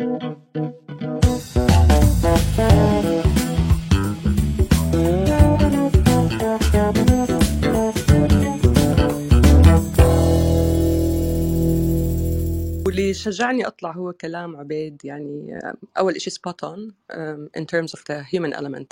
واللي شجعني أطلع هو كلام عبيد يعني أول شيء spot on in terms of the human element.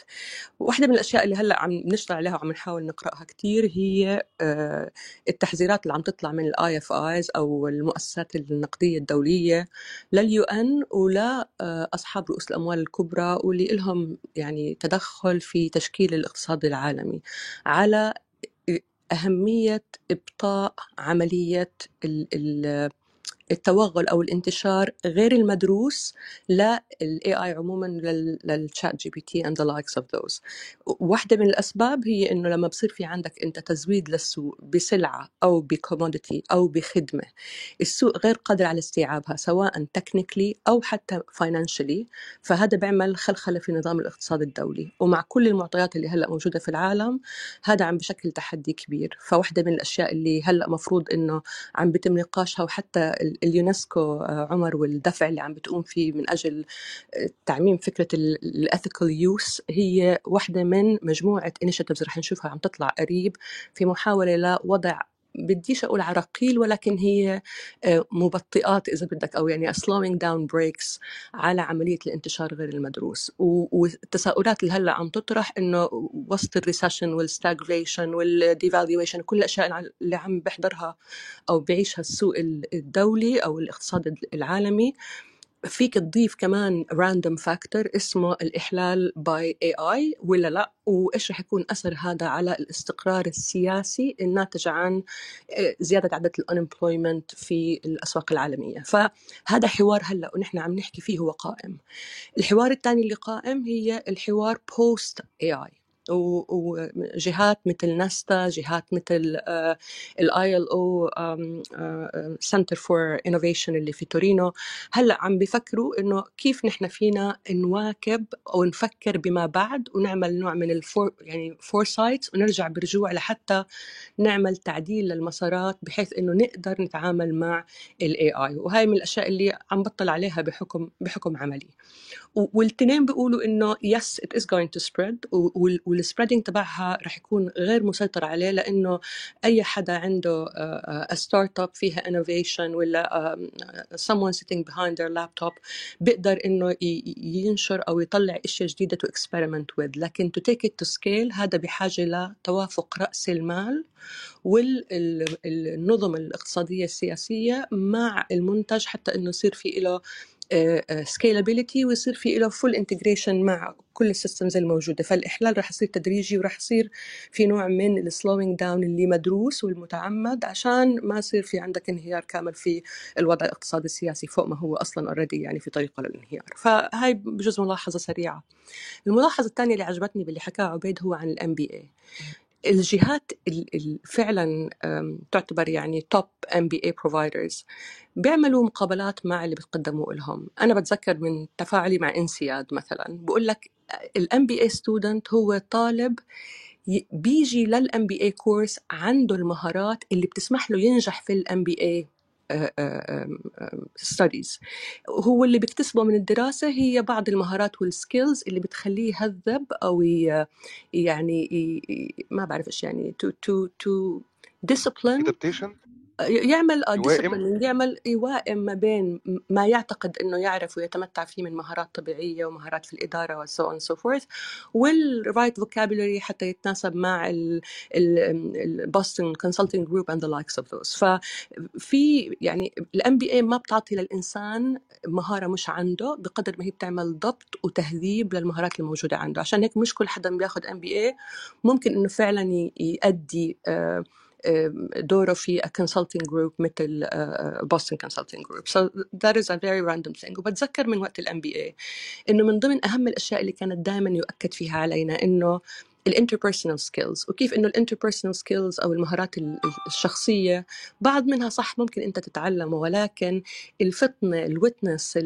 واحدة من الأشياء اللي هلأ عم نشتغل عليها وعم نحاول نقرأها كثير هي آه، التحذيرات اللي عم تطلع من ال IFIs أو المؤسسات النقدية الدولية لل UN ولاصحاب رؤوس الأموال الكبرى واللي لهم يعني تدخل في تشكيل الاقتصاد العالمي على أهمية إبطاء عملية ال- ال- التوغل أو الانتشار غير المدروس لل AI عموما لل ChatGPT and the likes of those. واحدة من الأسباب هي إنه لما بصير في عندك أنت تزويد للسوق بسلعة أو بكوموديتي أو بخدمة السوق غير قادر على استيعابها سواء technically أو حتى financially فهذا بيعمل خلخلة في نظام الاقتصاد الدولي. ومع كل المعطيات اللي هلأ موجودة في العالم هذا عم بشكل تحدي كبير. فواحدة من الأشياء اللي هلأ مفروض إنه عم بيتم نقاشها وحتى اليونسكو آه، عمر والدفع اللي عم بتقوم فيه من أجل آه، تعميم فكرة الethical use هي واحدة من مجموعة initiatives رح نشوفها عم تطلع قريب في محاولة لوضع بديش أقول عراقيل ولكن هي آه، مبطئات إذا بدك أو يعني slowing down brakes على عملية الانتشار غير المدروس. والتساؤلات اللي هلأ عم تطرح إنه وسط ال recession وال stagflation وال devaluation كل الأشياء اللي عم بيحضرها أو بيعيشها السوق الدولي أو الاقتصاد العالمي. فيك تضيف كمان random factor اسمه الإحلال by AI ولا لا؟ وإيش رح يكون أثر هذا على الاستقرار السياسي الناتج عن آه، زيادة عدد ال unemployment في الأسواق العالمية؟ فهذا حوار هلأ ونحن عم نحكي فيه هو قائم. الحوار الثاني اللي قائم هي الحوار post AI وجهات مثل ناستا جهات مثل ال ILO Center for Innovation اللي في تورينو. هلأ عم بفكروا إنه كيف نحن فينا نواكب أو نفكر بما بعد ونعمل نوع من ال fore يعني foresight ونرجع برجوع لحتى نعمل تعديل للمسارات بحيث إنه نقدر نتعامل مع ال AI وهي من الأشياء اللي عم بطل عليها بحكم بحكم عملي. والاثنين بيقولوا إنه yes it is going to spread وال spreading تبعها رح يكون غير مسيطر عليه لأنه أي حدا عنده startup فيها innovation ولا someone sitting behind their laptop بيقدر إنه ينشر أو يطلع إشياء جديدة تو experiment with. لكن to take it to scale هذا بحاجة لتوافق رأس المال والنظم الاقتصادية السياسية مع المنتج حتى إنه يصير في له scalability ويصير في له full integration مع كل ال systems الموجودة. فالإحلال رح يصير تدريجي ورح يصير في نوع من ال slowing down اللي مدروس والمتعمد عشان ما يصير في عندك انهيار كامل في الوضع الاقتصادي السياسي فوق ما هو أصلا already يعني في طريقة للانهيار فهاي بجوز ملاحظة سريعة. الملاحظة الثانية اللي عجبتني باللي حكاه عبيد هو عن ال MBA الجهات ال- ال- فعلا تعتبر يعني top MBA providers بيعملوا مقابلات مع اللي بتقدموا لهم أنا بتذكر من تفاعلي مع INSEAD مثلا بقول لك ال MBA student هو طالب بيجي لل MBA course عنده المهارات اللي بتسمح له ينجح في ال MBA studies هو اللي بيكتسبه من الدراسة هي بعض المهارات وال skills اللي بتخليه يهذب أو يعني ما بعرف إيش يعني to to to discipline. Adaptation. يعمل discipline يعمل يوائم ما بين ما يعتقد إنه يعرف ويتمتع فيه من مهارات طبيعية ومهارات في الإدارة و so on so forth وال right vocabulary حتى يتناسب مع ال Boston Consulting Group and the likes of those ففي يعني ال MBA ما بتعطي للإنسان مهارة مش عنده بقدر ما هي بتعمل ضبط وتهذيب للمهارات الموجودة عنده. عشان هيك مش كل حدا بياخذ MBA ممكن إنه فعلا يؤدي آه، دوره في a consulting group مثل uh, Boston Consulting Group. So that is a very random thing. وبتذكر من وقت بي اي إنه من ضمن أهم الأشياء اللي كانت دائما يؤكد فيها علينا إنه ال interpersonal skills وكيف إنه ال interpersonal skills أو المهارات الشخصية بعض منها صح ممكن أنت تتعلمه ولكن الفطنه الويتنس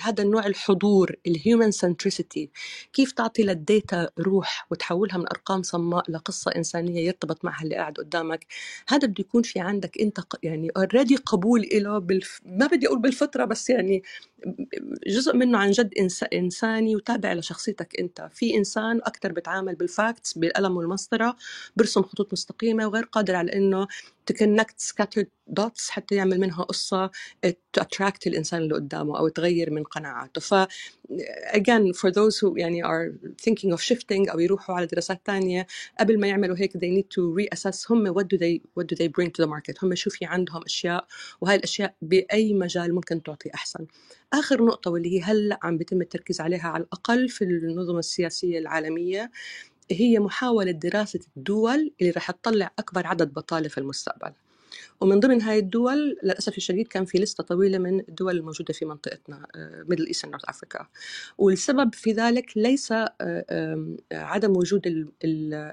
هذا النوع الحضور ال human centricity كيف تعطي لل data روح وتحولها من أرقام صماء لقصة إنسانية يرتبط معها اللي قاعد قدامك؟ هذا بده يكون في عندك أنت يعني already قبول له بالف... ما بدي أقول بالفطرة بس يعني جزء منه عن جد إنساني وتابع لشخصيتك أنت. في إنسان أكثر بتعامل بال facts بالقلم والمسطرة برسم خطوط مستقيمة وغير قادر على إنه ت connect scattered dots حتى يعمل منها قصة attract الإنسان اللي قدامه أو تغير من قناعاته. ف again for those who يعني are thinking of shifting أو يروحوا على دراسات تانية قبل ما يعملوا هيك they need to reassess هم what do they what do they bring to the market. هم شو في عندهم أشياء وهاي الأشياء بأي مجال ممكن تعطي أحسن. آخر نقطة واللي هي هلأ عم بيتم التركيز عليها على الأقل في النظم السياسية العالمية هي محاولة دراسة الدول اللي رح تطلع أكبر عدد بطالة في المستقبل. ومن ضمن هاي الدول للأسف الشديد كان في لستة طويلة من الدول الموجودة في منطقتنا Middle East North Africa والسبب في ذلك ليس آه، عدم وجود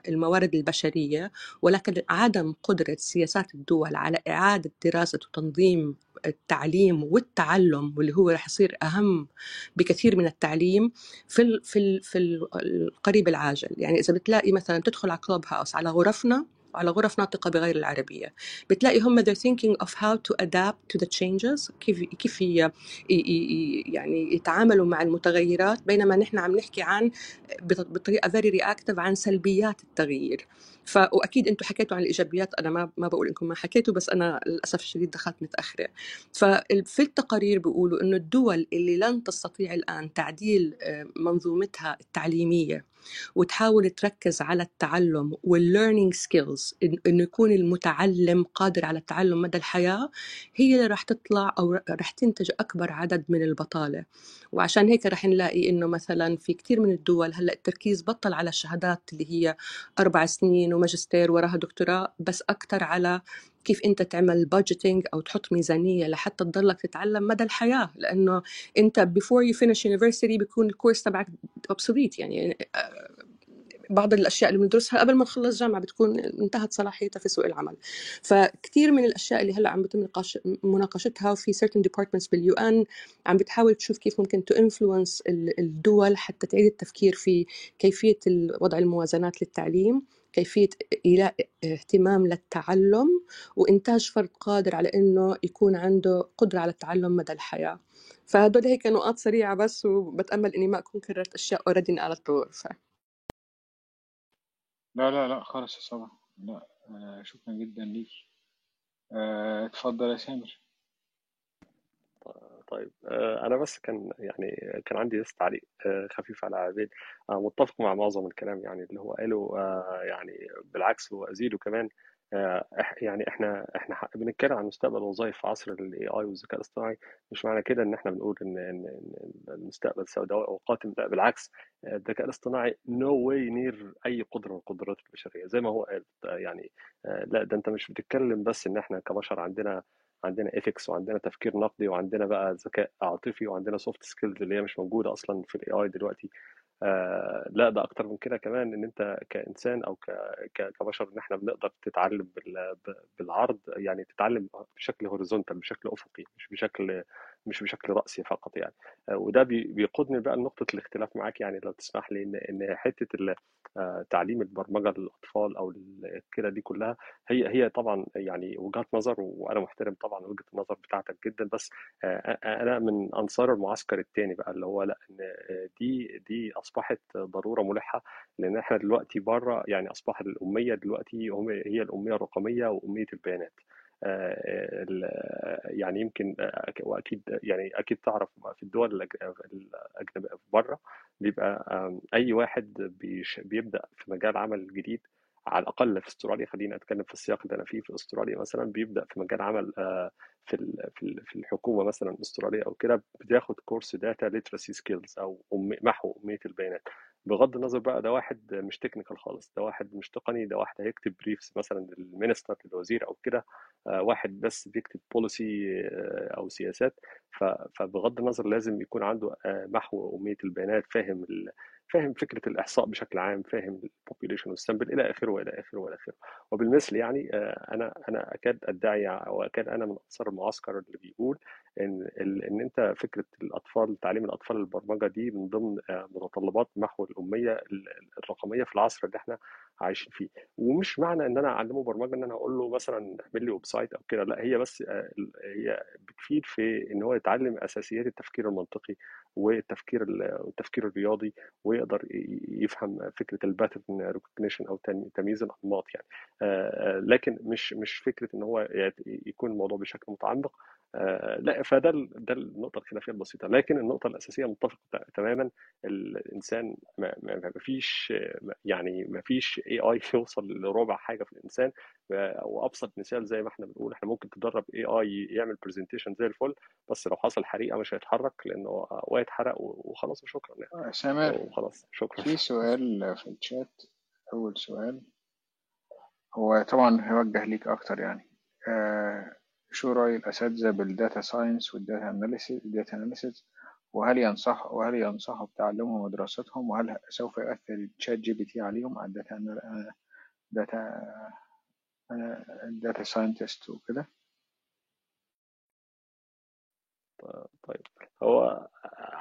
الموارد البشرية ولكن عدم قدرة سياسات الدول على إعادة دراسة وتنظيم التعليم والتعلم واللي هو رح يصير أهم بكثير من التعليم في في في القريب العاجل. يعني إذا بتلاقي مثلا تدخل على Clubhouse على غرفنا على غرف ناطقة بغير العربية. بتلاقي هم they're thinking of how to adapt to the changes كيف كيف يعني يتعاملوا مع المتغيرات بينما نحن عم نحكي عن بطريقة very reactive عن سلبيات التغيير. ف وأكيد أنتم حكيتوا عن الإيجابيات أنا ما ما بقول إنكم ما حكيتوا بس أنا للأسف الشديد دخلت متأخرة. ففي التقارير بيقولوا إنه الدول اللي لن تستطيع الآن تعديل آه، منظومتها التعليمية وتحاول تركز على التعلم وال learning skills إنه يكون المتعلم قادر على التعلم مدى الحياة هي اللي راح تطلع أو راح تنتج أكبر عدد من البطالة. وعشان هيك راح نلاقي إنه مثلا في كثير من الدول هلأ التركيز بطل على الشهادات اللي هي أربع سنين وماجستير وراها دكتوراه بس أكثر على كيف أنت تعمل بادجيتنج أو تحط ميزانية لحتى تضلك تتعلم مدى الحياة؟ لأنه أنت before you finish university بيكون الكورس تبعك obsolete يعني آه، بعض الأشياء اللي بندرسها قبل ما نخلص جامعة بتكون انتهت صلاحيتها في سوق العمل. فكثير من الأشياء اللي هلأ عم بتم مناقشتها وفي certain departments بال UN عم بتحاول تشوف كيف ممكن to influence الدول حتى تعيد التفكير في كيفية وضع الموازنات للتعليم. كيفية إيلاء اهتمام للتعلم وإنتاج فرد قادر على إنه يكون عنده قدرة على التعلم مدى الحياة. فهدول هيك نقاط سريعة بس وبتأمل إني ما أكون كررت أشياء already انقالت بغرفة لا لا لا خالص يا صبا. لا شكرا جدا ليك. آه، اتفضل يا سامر. طيب. آه، أنا بس كان يعني كان عندي بس تعليق خفيف على عبيد. متفق مع معظم الكلام يعني اللي هو قاله يعني بالعكس وازيده كمان. آه، يعني إحنا إحنا بنتكلم عن مستقبل الوظائف في عصر الاي اي والذكاء الاصطناعي. مش معنى كده إن إحنا بنقول إن إن المستقبل سوداء أو قاتم لا بالعكس. الذكاء الاصطناعي no way near أي قدرة من القدرات البشرية. زي ما هو قال يعني آه، لا ده أنت مش بتتكلم بس إن إحنا كبشر عندنا عندنا ethics وعندنا تفكير نقدي وعندنا بقى ذكاء عاطفي وعندنا soft skills اللي هي مش موجودة أصلا في ال AI دلوقتي. آه لا ده أكتر من كده كمان إن أنت كإنسان أو كبشر إن إحنا بنقدر تتعلم بالعرض يعني تتعلم بشكل horizontal بشكل أفقي مش بشكل مش بشكل رأسي فقط يعني. آه وده بيقودني بقى لنقطة الاختلاف معاك يعني لو تسمح لي ان إن حتة آه، تعليم البرمجة للأطفال أو كده دي كلها هي هي طبعا يعني وجهات نظر وأنا محترم طبعا وجهة النظر بتاعتك جدا بس آه، أنا من أنصار المعسكر الثاني بقى اللي هو لأ إن دي دي أصبحت ضرورة ملحة لأن إحنا دلوقتي بره يعني أصبح الأمية دلوقتي هي الأمية الرقمية وأمية البيانات. يعني يمكن وأكيد يعني أكيد تعرف في الدول الأجنبية بره بيبقى أي واحد بيبدأ في مجال عمل جديد على الأقل في أستراليا خلينا أتكلم في السياق اللي أنا فيه في أستراليا مثلا بيبدأ في مجال عمل آه، في في الحكومة مثلا الأسترالية أو كده بتاخد كورس data literacy skills أو محو اميه البيانات. بغض النظر بقى ده واحد مش technical خالص ده واحد مش تقني ده واحد هيكتب briefs مثلا لل minister للوزير أو كده آه، واحد بس بيكتب policy آه، أو سياسات فبغض النظر لازم يكون عنده محو اميه البيانات فاهم. فاهم فكرة الإحصاء بشكل عام فاهم ال population وال sample إلى آخره وإلى آخره وإلى آخره. وبالمثل يعني أنا أنا أكاد أدعي أو أكاد أنا من انصار المعسكر اللي بيقول إن إن أنت فكرة الأطفال تعليم الأطفال البرمجة دي من ضمن متطلبات محو الأمية الرقمية في العصر اللي إحنا عايشين فيه. ومش معنى إن أنا أعلمه برمجة إن أنا أقول له مثلا اعمل لي website أو كده لأ هي بس هي بتفيد في إن هو يتعلم أساسيات التفكير المنطقي. والتفكير التفكير الرياضي ويقدر يفهم فكرة ال pattern recognition أو تمييز الانماط يعني. لكن مش مش فكرة إن هو يكون الموضوع بشكل متعمق. لا فده ده النقطة الخلافيه البسيطة. لكن النقطة الأساسية متفق تماما الإنسان ما, ما فيش يعني ما فيش AI يوصل لربع حاجة في الإنسان. وابسط مثال زي ما إحنا بنقول إحنا ممكن تدرب AI يعمل presentation زي الفل بس لو حصل حريقة مش هيتحرك لأنه هو يتحرق وخلاص وشكرا يعني. سامر وخلاص شكرا. في سؤال في الشات أول سؤال. هو طبعا هيوجه ليك أكتر يعني. آه شو رأي الأساتذة بال data science وال data analysis data analysis وهل ينصح وهل ينصحوا بتعلمهم ودراستهم وهل سوف يؤثر ChatGPT عليهم على ال data data data scientist وكده؟ طيب هو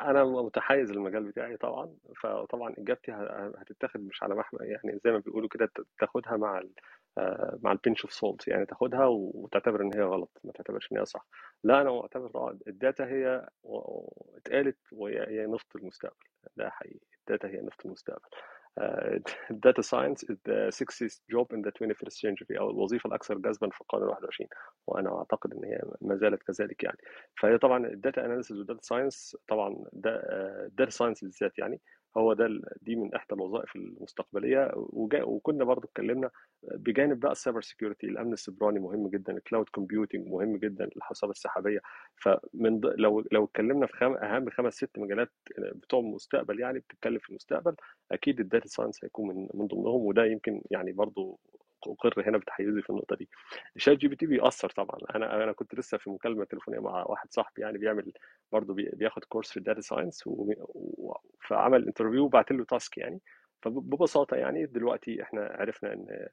أنا متحيز للمجال بتاعي طبعا فطبعا إجابتي هتتاخد مش على محمل يعني زي ما بيقولوا كده تاخدها مع مع ال pinch of salt يعني تاخدها وتعتبر إن هي غلط ما تعتبرش إن هي صح. لا أنا معتبر ال data هي اتقالت وهي نفط المستقبل. ده حقيقي ال data هي نفط المستقبل. ال data science the sexiest job in the 21st century أو الوظيفة الأكثر جذبا في القرن 21 وأنا أعتقد إن هي ما زالت كذلك يعني. فهي طبعا ال data analysis وال data science طبعا ده ال data science بالذات يعني هو ده دي من إحدى الوظائف المستقبلية. وكنا برضو اتكلمنا بجانب بقى ال cyber security. الأمن السيبراني مهم جدا ال cloud computing مهم جدا الحوسبه السحابية. فمن لو لو اتكلمنا في خم... أهم خمس ست مجالات بتوع المستقبل يعني بتتكلم في المستقبل أكيد ال data science هيكون من من ضمنهم. وده يمكن يعني برضو أقر هنا بتحيزي في النقطة دي. ال ChatGPT بيأثر طبعا. أنا أنا كنت لسه في مكالمة تليفونية مع واحد صاحبي يعني بيعمل برضه بياخد كورس في ال data science. فعمل interview وبعت له task يعني. فببساطة يعني دلوقتي إحنا عرفنا إن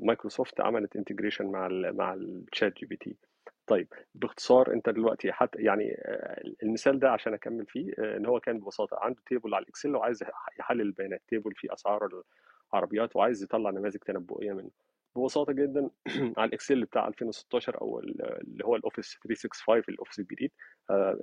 مايكروسوفت عملت integration مع ال مع ال ChatGPT. طيب باختصار أنت دلوقتي حتى يعني المثال ده عشان أكمل فيه إن هو كان ببساطة عنده table على ال Excel وعايز يحلل البيانات. table فيه أسعار عربيات وعايز يطلع نماذج تنبؤية منه. ببساطة جدا على ال Excel بتاع 2016 أو اللي هو ال Office 365 ال Office الجديد.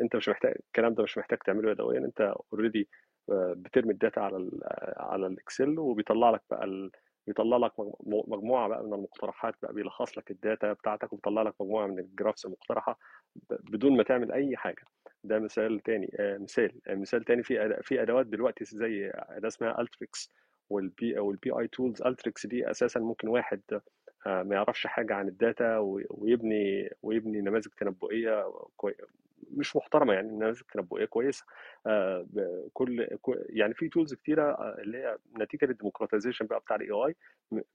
أنت مش محتاج الكلام ده مش محتاج تعمله يدويا أنت already بترمي ال data على على ال Excel وبيطلع لك بقى ال... بيطلع لك مجموعة بقى من المقترحات بقى بيلخص لك ال data بتاعتك وبيطلع لك مجموعة من ال graphs المقترحة بدون ما تعمل أي حاجة. ده مثال تاني مثال مثال تاني في في أدوات دلوقتي زي أداة اسمها Alteryx وال BI أو ال BI tools Alteryx دي أساسا ممكن واحد ما يعرفش حاجة عن ال data ويبني ويبني نماذج تنبؤية. مش محترمة يعني نماذج تنبؤية كويسة كل يعني في tools كتيرة اللي هي نتيجة لل democratization بقى بتاع ال AI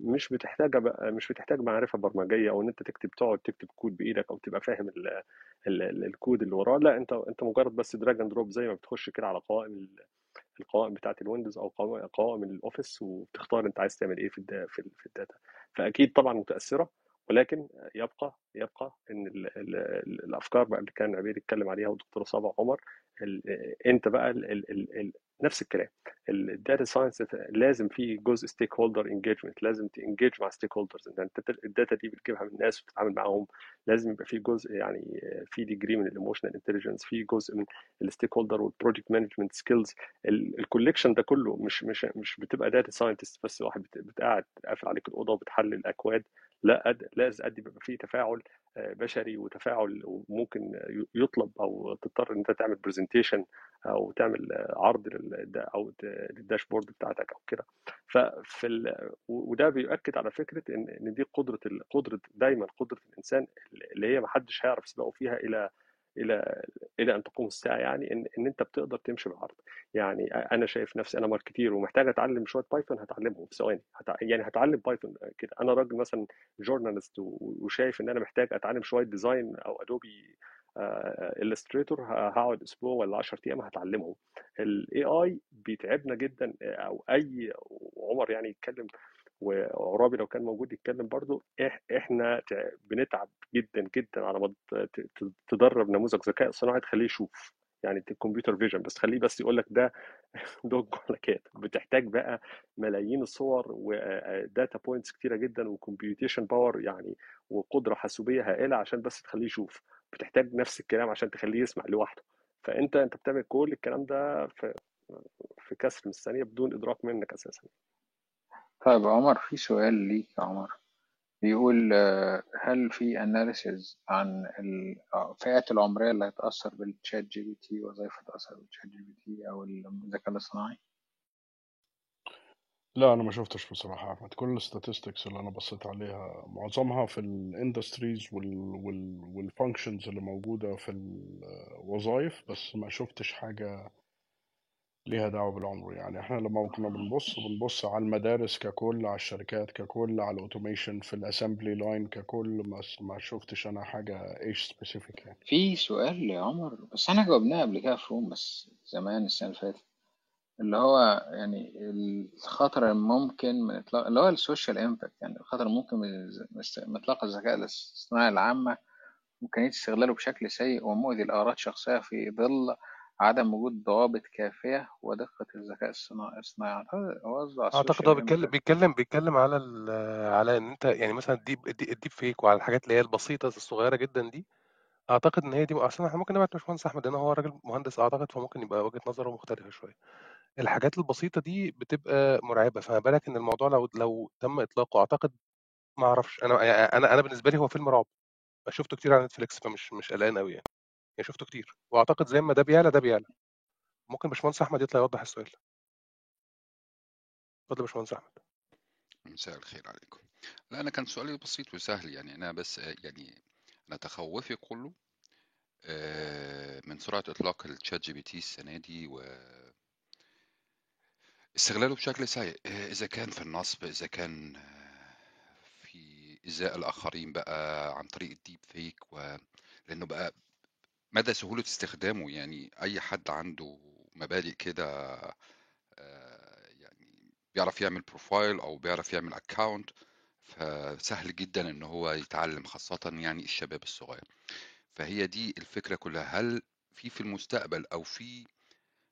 مش بتحتاج مش بتحتاج معرفة برمجية أو إن أنت تكتب تقعد تكتب كود بإيدك أو تبقى فاهم ال ال ال الكود اللي وراه لا أنت أنت مجرد بس drag and drop زي ما بتخش كده على قوائم القوائم بتاعة ال Windows أو قوائم ال Office وبتختار أنت عايز تعمل إيه في في ال data. فأكيد طبعا متأثرة ولكن يبقى يبقى إن ال ال الأفكار بقى اللي كان عبيد يتكلم عليها والدكتور صابع عمر أنت بقى ال ال ال نفس الكلام. ال data science لازم في جزء stakeholder engagement لازم ت engage مع stakeholders أنت ال data دي بتجيبها من الناس وتتعامل معاهم. لازم يبقى في جزء يعني في degree من ال emotional intelligence في جزء من ال stakeholder وال project management skills ال collection ده كله مش مش مش بتبقى data scientist بس واحد بتقعد قافل عليك الأوضة وبتحلل الأكواد. لا أد... لازم قد يبقى في تفاعل بشري وتفاعل وممكن يطلب أو تضطر إن أنت تعمل presentation أو تعمل عرض. أو لل dashboard بتاعتك أو كده ففي ال... وده بيؤكد على فكرة إن إن دي قدرة. قدرة دايما قدرة الإنسان اللي هي ما حدش هيعرف يسبقه فيها إلى إلى إلى أن تقوم الساعة يعني إن إن أنت بتقدر تمشي بالعرض. يعني أنا شايف نفسي أنا marketer ومحتاج أتعلم شوية Python هتعلمهم. في ثواني هتع... يعني هتعلم Python كده. أنا راجل مثلا journalist وشايف إن أنا محتاج أتعلم شوية design أو Adobe Illustrator هقعد أسبوع ولا 10 أيام هتعلمهم. ال AI بيتعبنا جدا أو أي عمر يعني يتكلم وعرابي لو كان موجود يتكلم برضو إحنا تع- بنتعب جدا جدا على ما تدرب نموذج ذكاء صناعي تخليه يشوف يعني ال computer vision بس خليه بس يقول لك ده dog ولا cat بتحتاج بقى ملايين الصور و data points كتيرة جدا و computation power يعني وقدرة حاسوبية هائلة عشان بس تخليه يشوف. بتحتاج نفس الكلام عشان تخليه يسمع لوحده. فأنت أنت بتعمل كل الكلام ده في في كسر من الثانية بدون إدراك منك أساسا. طيب عمر في سؤال ليك يا عمر بيقول آه، هل في analysis عن الفئات العمرية اللي هتأثر بال ChatGPT وظائف هتأثر بال ChatGPT أو الذكاء الاصطناعي؟ لا أنا ما شفتش بصراحة احمد كل ال statistics اللي أنا بصيت عليها معظمها في ال industries وال وال وال functions اللي موجودة في الوظائف بس ما شفتش حاجة ليها دعوة بالعمر. يعني إحنا لما كنا بنبص بنبص على المدارس ككل على الشركات ككل على ال automation في ال assembly line ككل ما ما شفتش أنا حاجة age specific يعني. في سؤال يا عمر بس إحنا جاوبناه قبل كده في room بس زمان السنة اللي فاتت. اللي هو يعني الخطر الممكن من إطلاق اللي هو ال social impact يعني الخطر الممكن من إطلاق الذكاء الاصطناعي العامة إمكانية استغلاله بشكل سيء ومؤذي لأغراض شخصية في ظل عدم وجود ضوابط كافية ودقة الذكاء الصناعي الصناعي. أعتقد هو قصده على أعتقد هو السوشيال بيتكلم بيتكلم بيتكلم على ال على إن أنت يعني مثلا ال deep ال deep ال deep fake وعلى الحاجات اللي هي البسيطة الصغيرة جدا دي أعتقد إن هي دي أصلا إحنا ممكن نبعت باشمهندس أحمد لأن هو راجل مهندس أعتقد فممكن يبقى وجهة نظره مختلفة شوية. الحاجات البسيطة دي بتبقى مرعبة فما بالك إن الموضوع لو لو تم إطلاقه. أعتقد ما أعرفش. أنا أنا أنا بالنسبة لي هو فيلم رعب. شفته كتير على نتفليكس فمش مش قلقان قوي يعني. يعني شفته كتير. وأعتقد زي ما ده بيعلى ده بيعلى. ممكن باشمهندس أحمد يطلع يوضح السؤال. اتفضل يا باشمهندس أحمد. مساء الخير عليكم. لا أنا كان سؤالي بسيط وسهل. يعني أنا بس آه، يعني أنا تخوفي كله آه، من سرعة إطلاق ال ChatGPT السنة دي واستغلاله بشكل سيء. آه، إذا كان في النصب إذا كان في ايذاء الآخرين بقى عن طريق ال deep fake و... لأنه بقى مدى سهولة استخدامه؟ يعني أي حد عنده مبادئ كده آه، يعني بيعرف يعمل profile أو بيعرف يعمل account فسهل جدا إن هو يتعلم خاصة يعني الشباب الصغير. فهي دي الفكرة كلها. هل في في المستقبل أو في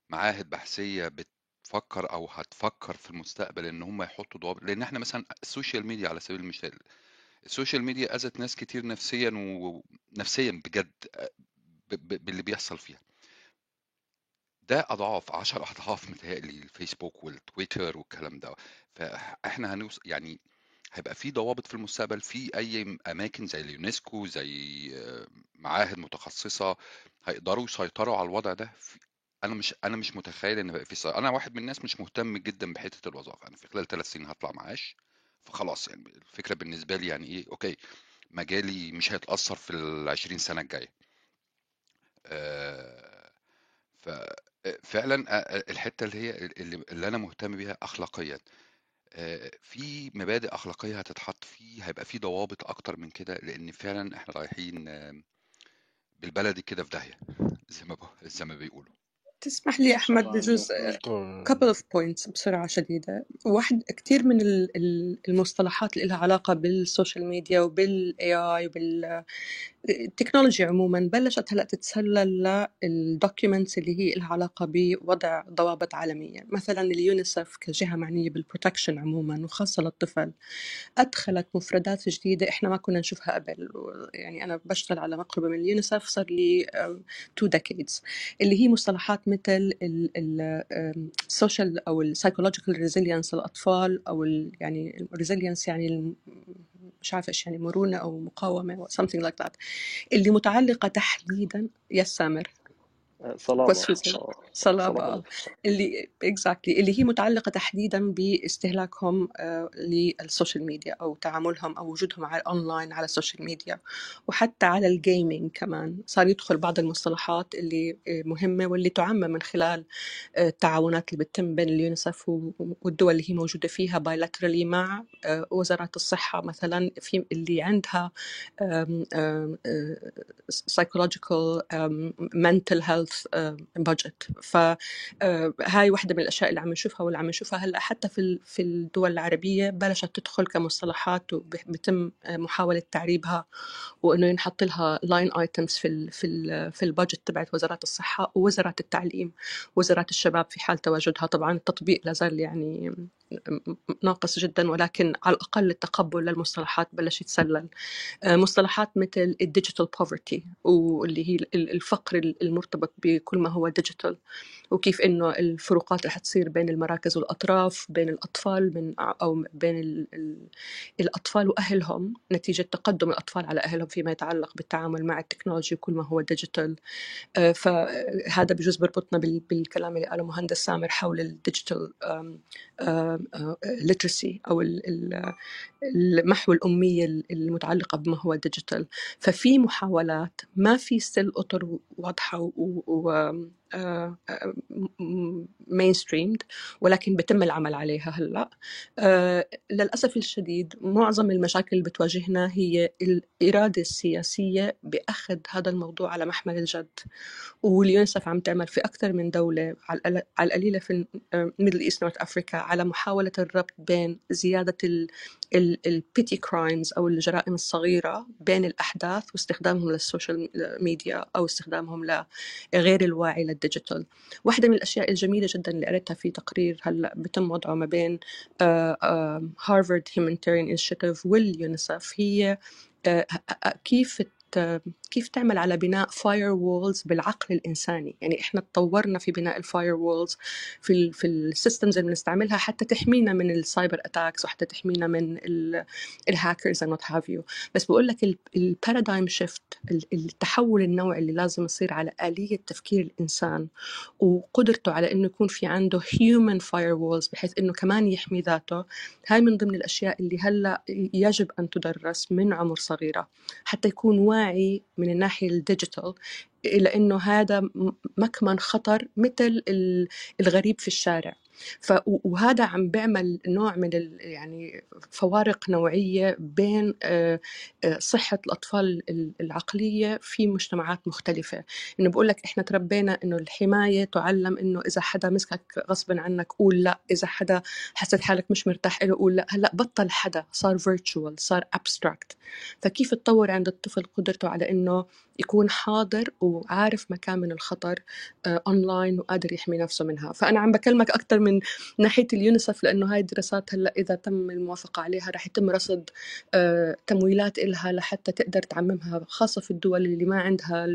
معاهد بحثية بتفكر أو هتفكر في المستقبل إن هم يحطوا ضوابط؟ لأن إحنا مثلا ال social media على سبيل المثال ال social media أذت ناس كتير نفسيا ونفسيا بجد ب- باللي بيحصل فيها. ده أضعاف 10 أضعاف متهيألي الفيسبوك والتويتر والكلام ده. فإحنا هنوصل يعني هيبقى في ضوابط في المستقبل في أي أماكن زي اليونسكو زي آه، معاهد متخصصة هيقدروا يسيطروا على الوضع ده؟ أنا مش أنا مش متخيل إن في سي... أنا واحد من الناس مش مهتم جدا بحتة الوظائف. أنا في خلال ثلاث سنين هطلع معاش فخلاص يعني الفكرة بالنسبة لي يعني إيه okay مجالي مش هيتأثر في ال 20 سنة الجاية. آه، ففعلا آه، الحتة اللي هي اللي, أنا مهتم بيها اخلاقيا. آه، في مبادئ أخلاقية هتتحط فيه هيبقى في ضوابط أكتر من كده لأن فعلا إحنا رايحين آه، بالبلدي كده في داهية زي ما زي ما بيقولوا. تسمح لي أحمد بجزء couple of points بسرعة شديدة. واحد كتير من ال- ال- المصطلحات اللي لها علاقة بالسوشيال ميديا وبال AI وبال التكنولوجيا عموما بلشت هلأ تتسلل لل documents اللي هي لها علاقة بوضع ضوابط عالمية. مثلا اليونيسف كجهة معنية بال protection عموما وخاصة للطفل. أدخلت مفردات جديدة إحنا ما كنا نشوفها قبل. يعني أنا بشتغل على مقربة من اليونيسف صار لي two decades اللي هي مصطلحات مثل ال social أو ال psychological resilience للأطفال أو ال يعني ال resilience يعني مش عارفة إيش يعني مرونة أو مقاومة something like that اللي متعلقة تحديدا يا سامر صلابة صلابة صلابة آه. اللي exactly اللي هي متعلقة تحديدا باستهلاكهم آه، لل social media أو تعاملهم أو وجودهم على اونلاين على ال social media وحتى على ال gaming كمان. صار يدخل بعض المصطلحات اللي آه، مهمة واللي تعمم من خلال التعاونات اللي بتتم بين اليونيسف والدول اللي هي موجودة فيها bilaterally مع وزارات الصحة مثلا. في اللي عندها psychological um, mental health um, budget. فهاي واحدة من الأشياء اللي عم نشوفها واللي عم نشوفها هلأ حتى في في الدول العربية بلشت تدخل كمصطلحات وبتم محاولة تعريبها وإنه ينحط لها line items في ال في ال في ال budget تبعت وزارات الصحة ووزارات التعليم وزارات الشباب في حال تواجدها. طبعا التطبيق لازال يعني ناقص جدا ولكن على الأقل التقبل للمصطلحات بلش يتسلل. آه، مصطلحات مثل ال digital poverty واللي هي ال- الفقر المرتبط بكل ما هو digital وكيف إنه الفروقات رح تصير بين المراكز والأطراف بين الأطفال من أو بين ال ال الأطفال وأهلهم نتيجة تقدم الأطفال على أهلهم فيما يتعلق بالتعامل مع التكنولوجيا وكل ما هو digital آه، فهذا بجوز بربطنا بال- بالكلام اللي قاله مهندس سامر حول ال digital literacy أو ال- ال- المحو الأمية المتعلقة بما هو digital ففي محاولات ما في still أطر واضحة و mainstreamed ولكن بتم العمل عليها هلأ. آه، للأسف الشديد معظم المشاكل اللي بتواجهنا هي الإرادة السياسية بأخذ هذا الموضوع على محمل الجد. واليونسف عم تعمل في أكثر من دولة على القل- على القليلة في Middle East North Africa على محاولة الربط بين زيادة ال petty crimes أو الجرائم الصغيرة بين الأحداث واستخدامهم لل social media أو استخدامهم لغير الواعي لل digital واحدة من الأشياء الجميلة جدا اللي قريتها في تقرير هلأ بتم وضعه ما بين Harvard Humanitarian Initiative واليونيسف هي آه، آه، كيف كيف تعمل على بناء firewalls بالعقل الإنساني؟ يعني إحنا تطورنا في بناء ال firewalls في ال في ال systems اللي بنستعملها حتى تحمينا من ال cyber attacks وحتى تحمينا من ال hackers and what have you بس بقول لك ال paradigm shift التحول النوعي اللي لازم يصير على آلية تفكير الإنسان وقدرته على إنه يكون في عنده human firewalls بحيث إنه كمان يحمي ذاته هاي من ضمن الأشياء اللي هلأ يجب أن تدرس من عمر صغيرة حتى يكون واعي من الناحية الديجيتال إلى إنه هذا مكمن خطر مثل ال- الغريب في الشارع. ف وهذا عم بيعمل نوع من يعني فوارق نوعية بين آه، آه، صحة الأطفال ال- العقلية في مجتمعات مختلفة. إنه بقول لك إحنا تربينا إنه الحماية تعلم إنه إذا حدا مسكك غصبا عنك قول لأ إذا حدا حسيت حالك مش مرتاح له قول لأ. هلأ بطل حدا صار virtual صار abstract. فكيف تطور عند الطفل قدرته على إنه يكون حاضر وعارف مكان من الخطر آه، اونلاين وقادر يحمي نفسه منها؟ فأنا عم بكلمك أكثر من ناحية اليونيسف لأنه هاي الدراسات هلأ إذا تم الموافقة عليها رح يتم رصد آه، تمويلات إلها لحتى تقدر تعممها خاصة في الدول اللي ما عندها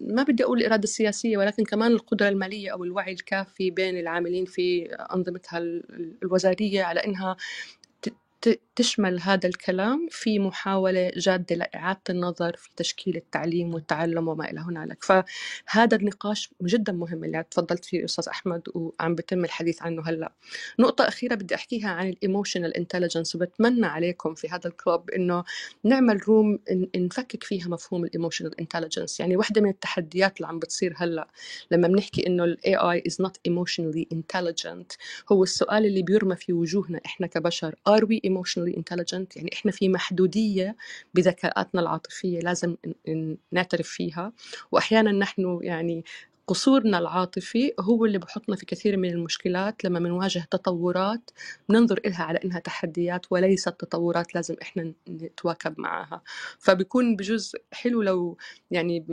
ما بدي أقول الإرادة السياسية ولكن كمان القدرة المالية أو الوعي الكافي بين العاملين في أنظمتها ال- الوزارية على إنها تشمل هذا الكلام في محاولة جادة لإعادة النظر في تشكيل التعليم والتعلم وما إلى هنالك. فهذا النقاش جدا مهم اللي تفضلت فيه أستاذ أحمد وعم بتم الحديث عنه هلأ. نقطة أخيرة بدي أحكيها عن ال emotional intelligence وبتمنى عليكم في هذا ال club إنه نعمل room نفكك فيها مفهوم ال emotional intelligence يعني واحدة من التحديات اللي عم بتصير هلأ لما بنحكي إنه ال AI is not emotionally intelligent هو السؤال اللي بيرمى في وجوهنا إحنا كبشر. Are we emotionally intelligent. يعني إحنا في محدودية بذكاءاتنا العاطفية لازم نعترف فيها. وأحيانا نحن يعني قصورنا العاطفي هو اللي بحطنا في كثير من المشكلات لما بنواجه تطورات بننظر إلها على إنها تحديات وليست تطورات لازم إحنا نتواكب معها. فبيكون بجزء حلو لو يعني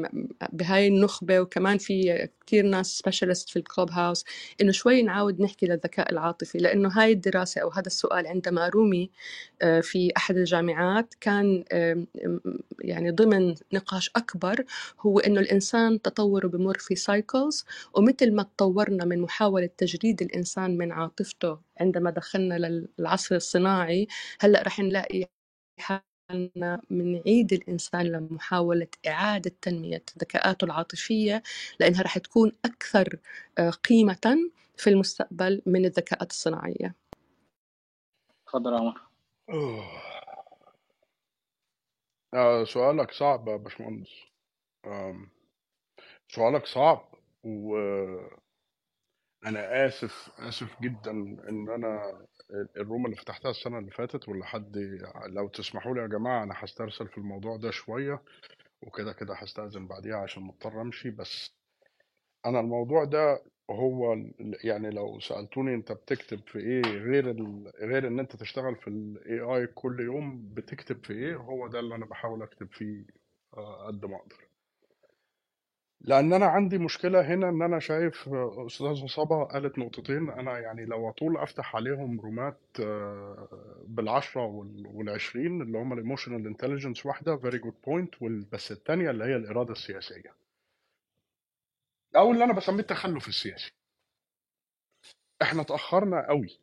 بهاي النخبة وكمان في كتير ناس specialist في ال Clubhouse إنه شوي نعاود نحكي للذكاء العاطفي لأنه هاي الدراسة أو هذا السؤال عندما رومي آه، في أحد الجامعات كان آم، يعني ضمن نقاش أكبر هو إنه الإنسان تطوره بمر في سايكلز ومثل ما تطورنا من محاولة تجريد الإنسان من عاطفته عندما دخلنا للعصر الصناعي هلأ رح نلاقي حالنا بنعيد الإنسان لمحاولة إعادة تنمية ذكاءاته العاطفية لأنها رح تكون أكثر آه، قيمة في المستقبل من الذكاءات الصناعية. اتفضل يا عمر. آه سؤالك صعب يا باشمهندس. سؤالك صعب. وأنا آسف آسف جدا إن أنا الروم اللي فتحتها السنة اللي فاتت واللي حد لو تسمحوا لي يا جماعة أنا هسترسل في الموضوع ده شوية وكده كده هستأذن بعديها عشان مضطر أمشي بس أنا الموضوع ده هو يعني لو سألتوني أنت بتكتب في إيه غير. غير إن أنت تشتغل في ال AI كل يوم بتكتب في إيه هو ده اللي أنا بحاول أكتب فيه آه، قد ما أقدر لأن أنا عندي مشكلة هنا إن أنا شايف أستاذة صبا قالت نقطتين أنا يعني لو أطول أفتح عليهم room ات آه، بالعشرة وال- والعشرين اللي هم ال emotional intelligence واحدة very good point بس الثانية اللي هي الإرادة السياسية. أو اللي أنا بسميه التخلف السياسي. إحنا اتأخرنا قوي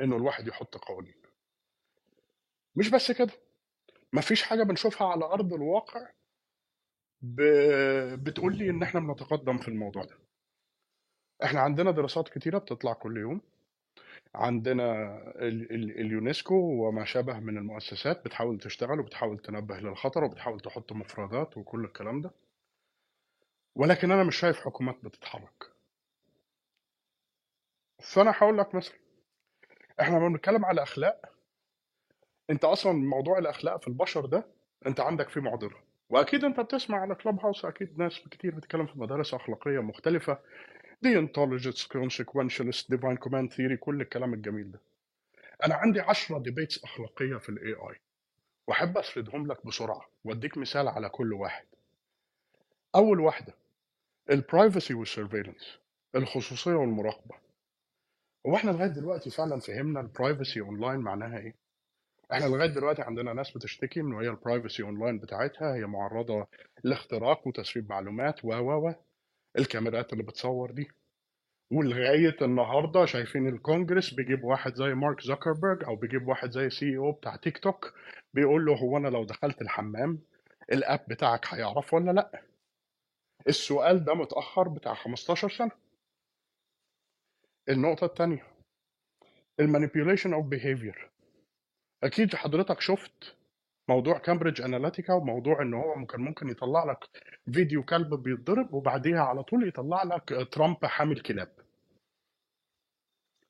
إنه الواحد يحط قوانين. مش بس كده. مفيش حاجة بنشوفها على أرض الواقع. بتقول لي إن إحنا بنتقدم في الموضوع ده. إحنا عندنا دراسات كتيرة بتطلع كل يوم. عندنا ال- ال- اليونسكو وما شابه من المؤسسات بتحاول تشتغل وبتحاول تنبه للخطر وبتحاول تحط مفردات وكل الكلام ده. ولكن أنا مش شايف حكومات بتتحرك. فأنا هقول لك مثلا إحنا لما بنتكلم على أخلاق أنت أصلا موضوع الأخلاق في البشر ده أنت عندك فيه معضلة. وأكيد أنت بتسمع على Clubhouse أكيد ناس كتير بتتكلم في مدارس أخلاقية مختلفة. Deontologist consequentialist divine command theory كل الكلام الجميل ده. أنا عندي 10 debates أخلاقية في ال AI وأحب أسردهم لك بسرعة وأديك مثال على كل واحد. أول واحدة ال privacy وال surveillance الخصوصية والمراقبة. هو إحنا لغاية دلوقتي فعلا فهمنا ال privacy online معناها إيه؟ إحنا لغاية دلوقتي عندنا ناس بتشتكي ان هي ال privacy online بتاعتها. هي معرضة لاختراق وتسريب معلومات و و و. الكاميرات اللي بتصور دي. ولغاية النهارده شايفين الكونجرس بيجيب واحد زي مارك زكربرج أو بيجيب واحد زي CEO بتاع تيك توك بيقول له هو أنا لو دخلت الحمام ال app بتاعك هيعرف ولا لأ؟ السؤال ده متأخر بتاع 15 سنة. النقطة الثانية ال manipulation of behavior أكيد حضرتك شفت موضوع Cambridge Analytica وموضوع إن هو كان ممكن يطلع لك فيديو كلب بيتضرب وبعديها على طول يطلع لك ترامب حامل كلاب.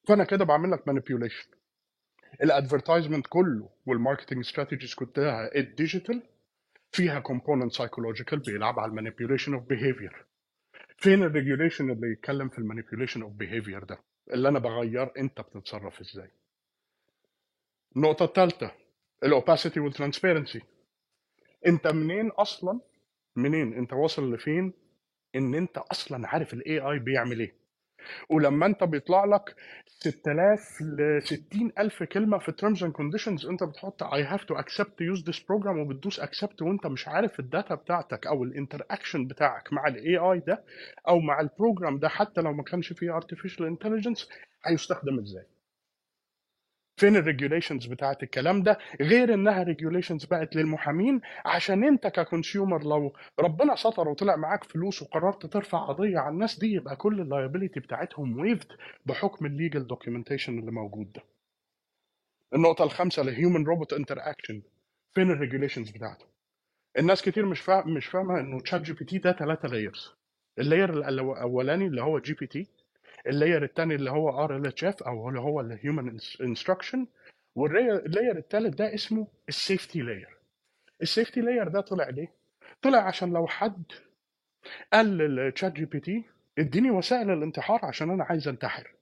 فأنا كده بعمل لك manipulation ال advertisement كله وال marketing strategies كلها ال digital فيها component psychological بيلعب على ال manipulation of behavior فين ال regulation اللي يتكلم في ال manipulation of behavior ده؟ اللي أنا بغير أنت بتتصرف إزاي؟ النقطه الثالثه ال opacity وال transparency انت منين أصلا؟ منين؟ انت واصل لفين؟ إن انت أصلا عارف ال AI بيعمل إيه. ولما انت بيطلع لك 6000 ل 60000 كلمة في terms and conditions انت بتحط I have to accept to use this program وبتدوس accept وانت مش عارف ال data بتاعتك أو ال interaction بتاعك مع ال AI ده أو مع ال program ده حتى لو ما كانش فيه artificial intelligence هيستخدم إزاي. فين ال regulations بتاعت الكلام ده غير إنها regulations بقت للمحامين عشان أنت ك consumer لو ربنا ستر وطلع معاك فلوس وقررت ترفع قضية على الناس دي يبقى كل ال liability بتاعتهم waived بحكم ال legal documentation اللي موجود ده. النقطة الخامسة ال human robot interaction فين ال regulations بتاعته الناس كتير مش فاهم مش فاهمة إنه ChatGPT ده ثلاثة layers ال layer الأولاني اللي هو GPT ال layer الثاني اللي هو RLHF أو اللي هو ال human instruction وال layer الثالث ده اسمه ال safety layer ال safety layer ده طلع ليه؟ طلع عشان لو حد قال لل ChatGPT اديني وسائل الانتحار عشان أنا عايز انتحر.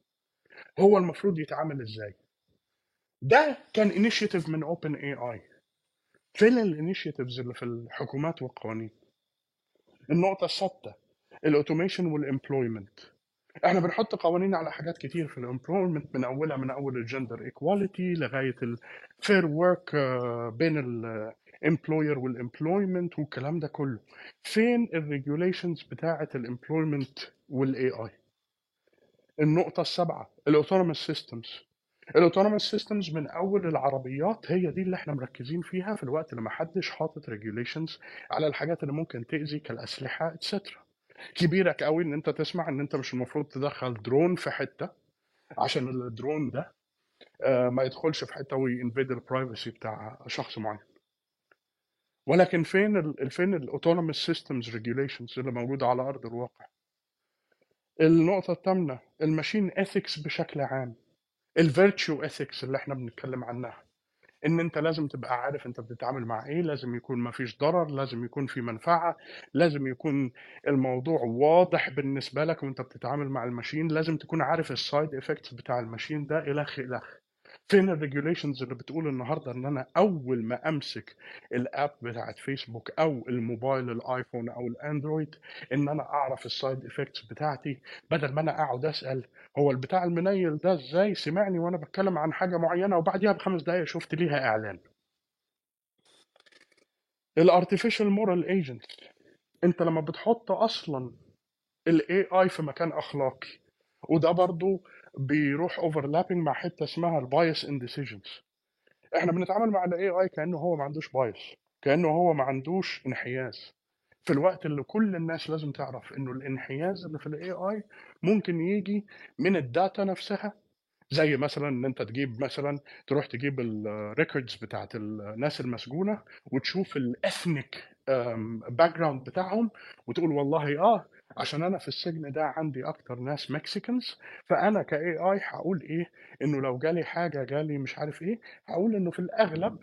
هو المفروض يتعامل إزاي؟ ده كان initiative من OpenAI فين ال initiatives اللي في الحكومات والقوانين؟ النقطة السادسة ال automation وال employment إحنا بنحط قوانين على حاجات كتير في ال employment من أولها من أول ال gender equality لغاية ال fair work بين ال employer وال employment والكلام ده كله. فين ال regulations بتاعة ال employment وال AI النقطة السابعة ال autonomous systems ال autonomous systems من أول العربيات هي دي اللي إحنا مركزين فيها في الوقت اللي ما حدش حاطط regulations على الحاجات اللي ممكن تأذي كالأسلحة etcetera كبيرك قوي إن أنت تسمع إن أنت مش المفروض تدخل درون في حتة عشان الدرون ده آه، ما يدخلش في حتة وي invade ال privacy بتاع شخص معين. ولكن فين فين ال autonomous systems regulations اللي موجودة على أرض الواقع؟ النقطة الثامنه ال machine ethics بشكل عام ال virtue ethics اللي إحنا بنتكلم عنها. إن أنت لازم تبقى عارف أنت بتتعامل مع إيه لازم يكون ما فيش ضرر لازم يكون في منفعة لازم يكون الموضوع واضح بالنسبة لك وأنت بتتعامل مع ال machine لازم تكون عارف ال side effects بتاع ال machine ده الخ الخ فين ال regulations اللي بتقول النهارده إن أنا أول ما أمسك ال app بتاعت فيسبوك أو الموبايل الآيفون أو الأندرويد إن أنا أعرف ال side effects بتاعتي بدل ما أنا أقعد أسأل هو البتاع المنيل ده إزاي؟ سمعني وأنا بتكلم عن حاجة معينة وبعديها بخمس دقائق شفت ليها إعلان. ال artificial moral agent أنت لما بتحط أصلا ال AI في مكان أخلاقي وده برضو بيروح overlapping مع حتة اسمها ال bias in decisions إحنا بنتعامل مع ال AI كأنه هو ما عندوش bias كأنه هو ما عندوش انحياز. في الوقت اللي كل الناس لازم تعرف إنه الانحياز اللي في ال AI ممكن يجي من ال data نفسها زي مثلا إن أنت تجيب مثلا تروح تجيب ال records بتاعت الناس المسجونة وتشوف ال ethnic background بتاعهم وتقول والله آه عشان أنا في السجن ده عندي أكتر ناس Mexicans فأنا ك AI هقول إيه؟ إنه لو جالي حاجة جالي مش عارف إيه هقول إنه في الأغلب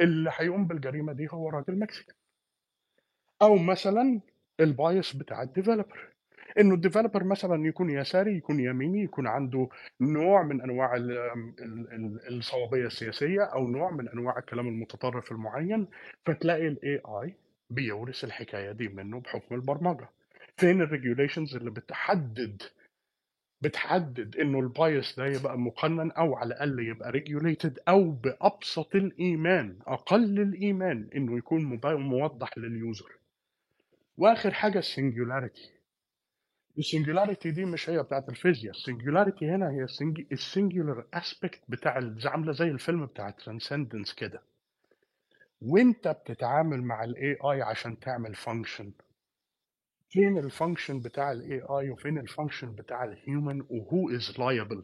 اللي هيقوم بالجريمة دي هو راجل Mexican. أو مثلا ال bias بتاع ال developer إنه ال developer مثلا يكون يساري يكون يميني يكون عنده نوع من أنواع ال- ال- ال- الصوابية السياسية أو نوع من أنواع الكلام المتطرف المعين فتلاقي ال AI بيورث الحكاية دي منه بحكم البرمجة. فين ال regulations اللي بتحدد بتحدد إنه ال bias ده يبقى مقنن أو على الأقل يبقى regulated أو بأبسط الإيمان أقل الإيمان إنه يكون موضح لل user وآخر حاجة ال singularity ال singularity دي مش هي بتاعت الفيزياء ال singularity هنا هي ال singular aspect بتاع عاملة زي الفيلم بتاع Transcendence كده. وإنت بتتعامل مع ال AI عشان تعمل function فين ال function بتاع ال AI وفين ال function بتاع ال human و who is liable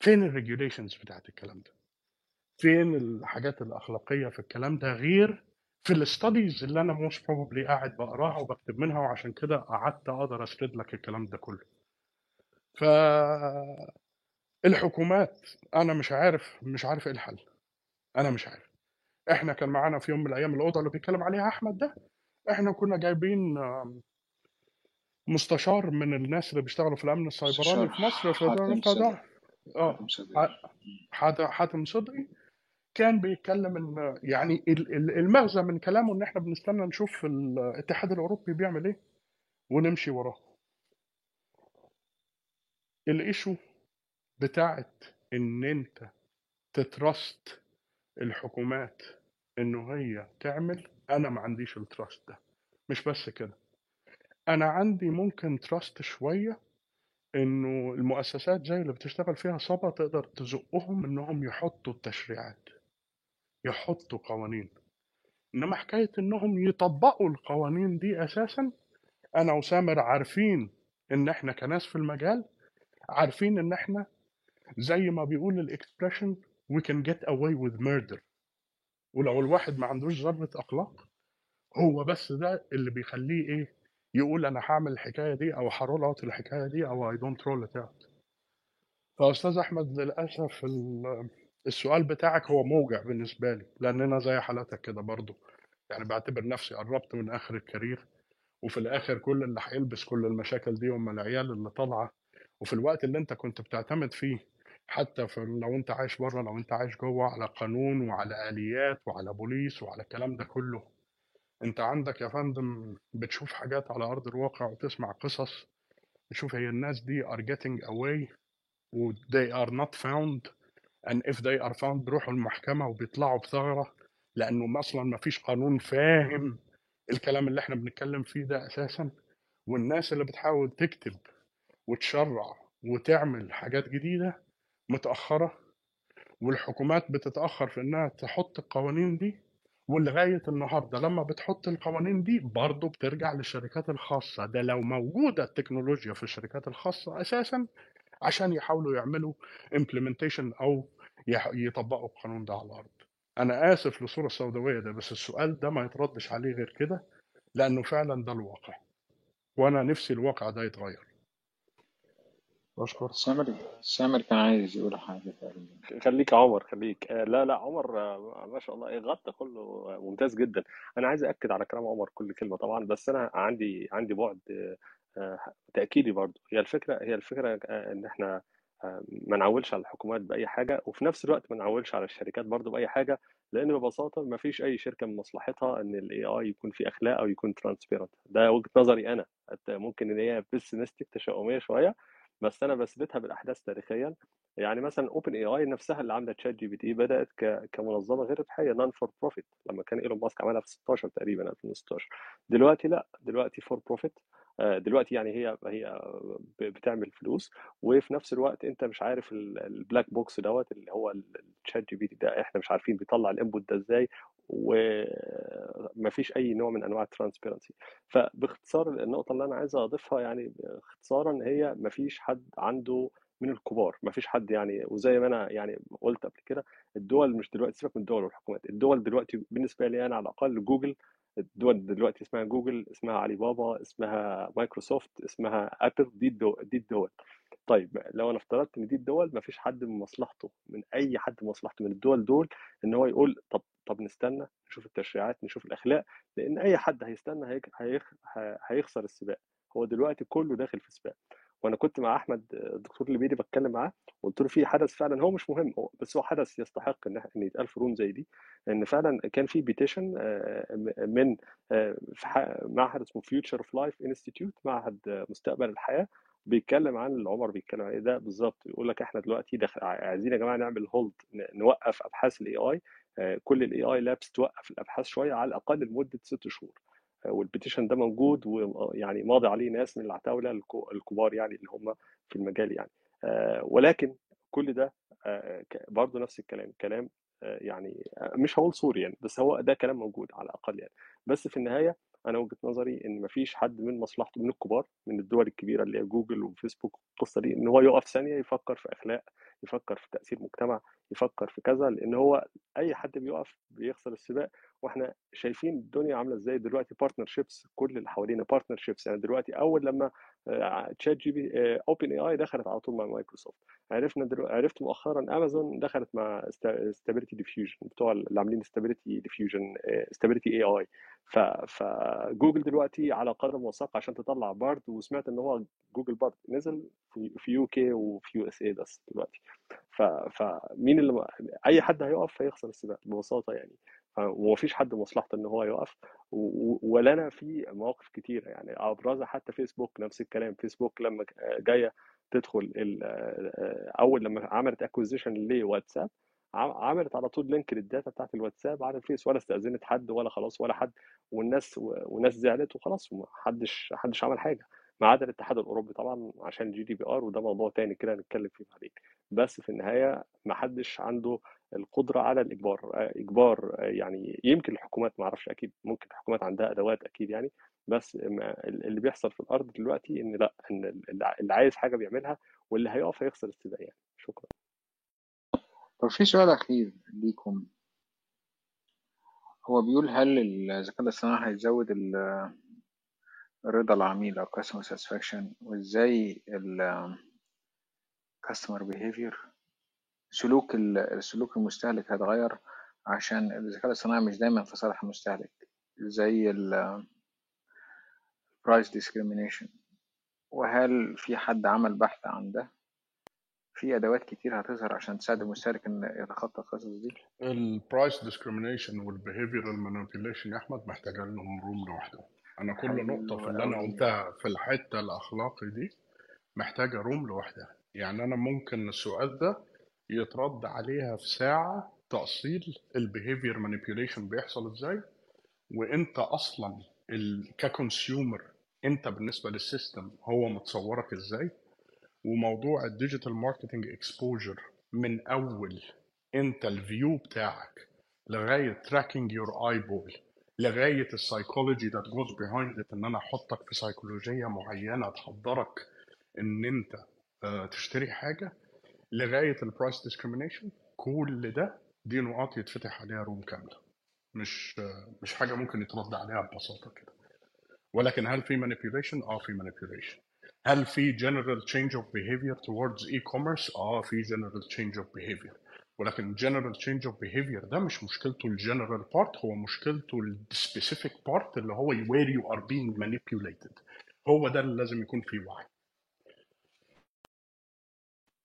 فين ال regulations بتاعت الكلام ده؟ فين الحاجات الأخلاقية في الكلام ده غير في ال studies اللي أنا most probably قاعد بقراها وبكتب منها وعشان كده قعدت أقدر أسرد لك الكلام ده كله. ف الحكومات أنا مش عارف مش عارف إيه الحل. أنا مش عارف. إحنا كان معانا في يوم من الأيام الأوضة اللي بيتكلم عليها أحمد ده إحنا كنا جايبين مستشار من الناس اللي بيشتغلوا في الأمن السيبراني في مصر صدقي آه حاتم صدقي كان بيتكلم إن يعني ال- ال- المغزى من كلامه إن إحنا بنستنى نشوف الاتحاد الأوروبي بيعمل إيه ونمشي وراه. ال issue بتاعت إن أنت ت trust الحكومات إنه هي تعمل أنا ما عنديش ال trust ده. مش بس كده. أنا عندي ممكن trust شوية إنه المؤسسات زي اللي بتشتغل فيها صبا تقدر تزقهم إنهم يحطوا التشريعات يحطوا قوانين. إنما حكاية إنهم يطبقوا القوانين دي أساسا أنا وسامر عارفين إن إحنا كناس في المجال عارفين إن إحنا زي ما بيقول الاكسبريشن we can get away with murder. ولو الواحد ما عندوش ذرة أخلاق هو بس ده اللي بيخليه إيه يقول أنا هعمل الحكاية دي أو هرول أوت الحكاية دي I don't roll it out. فأستاذ أحمد للأسف ال- السؤال بتاعك هو موجع بالنسبة لي لأن أنا زي حالتك كده برضو. يعني بعتبر نفسي قربت من آخر الكارير وفي الآخر كل اللي هيلبس كل المشاكل دي هم العيال اللي طالعة وفي الوقت اللي أنت كنت بتعتمد فيه حتى في لو أنت عايش بره لو أنت عايش جوه على قانون وعلى آليات وعلى بوليس وعلى الكلام ده كله. أنت عندك يا فندم بتشوف حاجات على أرض الواقع وتسمع قصص تشوف هي الناس دي are getting away و they are not found and if they are found بيروحوا المحكمة وبيطلعوا بثغرة لأنه أصلا ما فيش قانون فاهم الكلام اللي إحنا بنتكلم فيه ده أساسا. والناس اللي بتحاول تكتب وتشرع وتعمل حاجات جديدة متأخرة والحكومات بتتأخر في إنها تحط القوانين دي ولغاية النهارده لما بتحط القوانين دي برضه بترجع للشركات الخاصة. ده لو موجودة التكنولوجيا في الشركات الخاصة أساسا عشان يحاولوا يعملوا implementation أو يطبقوا القانون ده على الأرض. أنا آسف للصورة السوداوية ده بس السؤال ده ما يتردش عليه غير كده لأنه فعلا ده الواقع وأنا نفسي الواقع ده يتغير. بشكر سامر سامر كان عايز يقول حاجة تقريبا خليك يا عمر خليك. آه، لا لا عمر آه، ما شاء الله. إيه، غطى كله آه، ممتاز جدا. أنا عايز اكد على كلام عمر كل كلمة طبعا بس أنا عندي عندي بعد آه، آه، تأكيدي برضو هي الفكرة هي الفكرة إن إحنا ما نعولش على الحكومات بأي حاجة وفي نفس الوقت ما نعولش على الشركات برضو بأي حاجة لأن ببساطة ما فيش أي شركة من مصلحتها إن ال AI يكون فيه أخلاق أو يكون transparent ده وجهة نظري أنا. حتى ممكن إن هي pessimistic تشاؤمية شوية بس أنا بثبتها بالأحداث تاريخيا. يعني مثلا OpenAI نفسها اللي عاملة ChatGPT بدات كمنظمة غير ربحية non for profit لما كان إيلون ماسك عملها في 16 تقريبا 2016 دلوقتي لأ دلوقتي for profit دلوقتي يعني هي هي بتعمل فلوس وفي نفس الوقت أنت مش عارف ال black box دوت اللي هو ال ChatGPT ده إحنا مش عارفين بيطلع ال input ده إزاي ومفيش أي نوع من أنواع ال transparency فباختصار النقطة اللي أنا عايز أضيفها يعني اختصارا هي مفيش حد عنده من الكبار مفيش حد يعني وزي ما أنا يعني قلت قبل كده الدول مش دلوقتي سيبك من الدول والحكومات الدول دلوقتي بالنسبة لي أنا على الأقل جوجل الدول دلوقتي اسمها جوجل اسمها علي بابا اسمها مايكروسوفت اسمها ابل دي الدول دي الدول. طيب لو أنا افترضت إن دي الدول ما فيش حد من مصلحته من أي حد من مصلحته من الدول دول إن هو يقول طب طب نستنى نشوف التشريعات نشوف الأخلاق لأن أي حد هيستنى هيخسر السباق. هو دلوقتي كله داخل في سباق. وأنا كنت مع أحمد الدكتور الليبيدي بتكلم معاه وقلت له في حدث فعلا هو مش مهم هو بس هو حدث يستحق إن إن يتقال في room زي دي إن فعلا كان في petition من آه، في ح- معهد اسمه Future of Life Institute معهد آه، مستقبل الحياة بيتكلم عن اللي عمر بيتكلم عليه ده بالظبط يقول لك إحنا دلوقتي داخل عايزين يا جماعة نعمل hold نوقف أبحاث ال AI كل ال AI labs توقف الأبحاث شوية على الأقل لمدة ست شهور. آه، وال petition ده موجود ويعني ماضي عليه ناس من العتاولة الكبار يعني اللي هم في المجال يعني. آه، ولكن كل ده آه، برضه نفس الكلام كلام آه، يعني مش هقول sorry يعني بس هو ده كلام موجود على الأقل يعني. بس في النهاية أنا وجهة نظري إن مفيش حد من مصلحته من الكبار من الدول الكبيرة اللي هي جوجل وفيسبوك القصة دي إن هو يقف ثانية يفكر في أخلاق يفكر في تأثير مجتمع يفكر في كذا لأن هو أي حد بيقف بيخسر السباق وإحنا شايفين الدنيا عاملة إزاي دلوقتي partnerships كل اللي حوالينا partnerships يعني دلوقتي أول لما تشات جي بي اوبن اي اي دخلت على طول مع مايكروسوفت عرفنا دلوقتي عرفت مؤخرا امازون دخلت مع Stability Diffusion بتوع اللي عاملين Stability Diffusion Stability AI فجوجل دلوقتي على قدم وساق عشان تطلع Bard وسمعت إن هو جوجل Bard نزل في UK وفي USA بس دلوقتي. فمين اللي أي حد هيقف هيخسر السباق ببساطة يعني. ومفيش حد مصلحته إن هو يقف و- و- ولنا في مواقف كتيرة يعني أبرزها حتى فيسبوك نفس الكلام فيسبوك لما جاية تدخل ال- أول لما عملت acquisition لواتساب عم- عملت على طول link لل data بتاعت الواتساب على الفيس ولا استأذنت حد ولا خلاص ولا حد والناس والناس زعلت وخلاص ومحدش محدش عمل حاجة. ما عدا الاتحاد الأوروبي طبعا عشان GDPR وده موضوع تاني كده هنتكلم فيه بعدين. بس في النهاية ما حدش عنده القدرة على الإجبار آه، إجبار آه، يعني يمكن الحكومات ما أعرفش أكيد ممكن الحكومات عندها أدوات أكيد يعني بس اللي بيحصل في الأرض دلوقتي إن لأ إن اللي عايز حاجة بيعملها واللي هيقف هيخسر السباق يعني. شكرا. طب في سؤال أخير ليكم. هو بيقول هل الذكاء الاصطناعي هيزود ال- رضا العميل أو customer satisfaction وإزاي ال customer behavior سلوك ال- السلوك المستهلك هيتغير عشان الذكاء الاصطناعي مش دايما في صالح المستهلك. زي ال price discrimination وهل في حد عمل بحث عن ده؟ في أدوات كتير هتظهر عشان تساعد المستهلك إن يتخطى القصص دي. ال price discrimination وال behavioral manipulation يا أحمد محتاجة لهم room لوحده. أنا كل نقطة في اللي أنا قلتها في الحتة الأخلاقي دي محتاجة room لوحدها. يعني أنا ممكن السؤال ده يترد عليها في ساعة تأصيل ال behavior manipulation بيحصل إزاي وإنت أصلا ك consumer إنت بالنسبة لل system هو متصورك إزاي؟ وموضوع ال digital marketing exposure من أول إنت ال view بتاعك لغاية tracking your eyeball لغاية ال psychology that goes behind إن أنا أحطك في سيكولوجيه معينة تحضرك إن أنت آه، تشتري حاجة. لغاية ال price discrimination كل ده دي نقاط يتفتح عليها room كاملة. مش آه، مش حاجة ممكن يترد عليها ببساطة كده. ولكن هل في manipulation؟ آه في manipulation. هل في general change of behavior towards e-commerce؟ آه في general change of behavior. ولكن general change of behavior ده مش مشكلته ال general part هو مشكلته ال specific part اللي هو where you are being manipulated. هو ده اللي لازم يكون فيه وعي.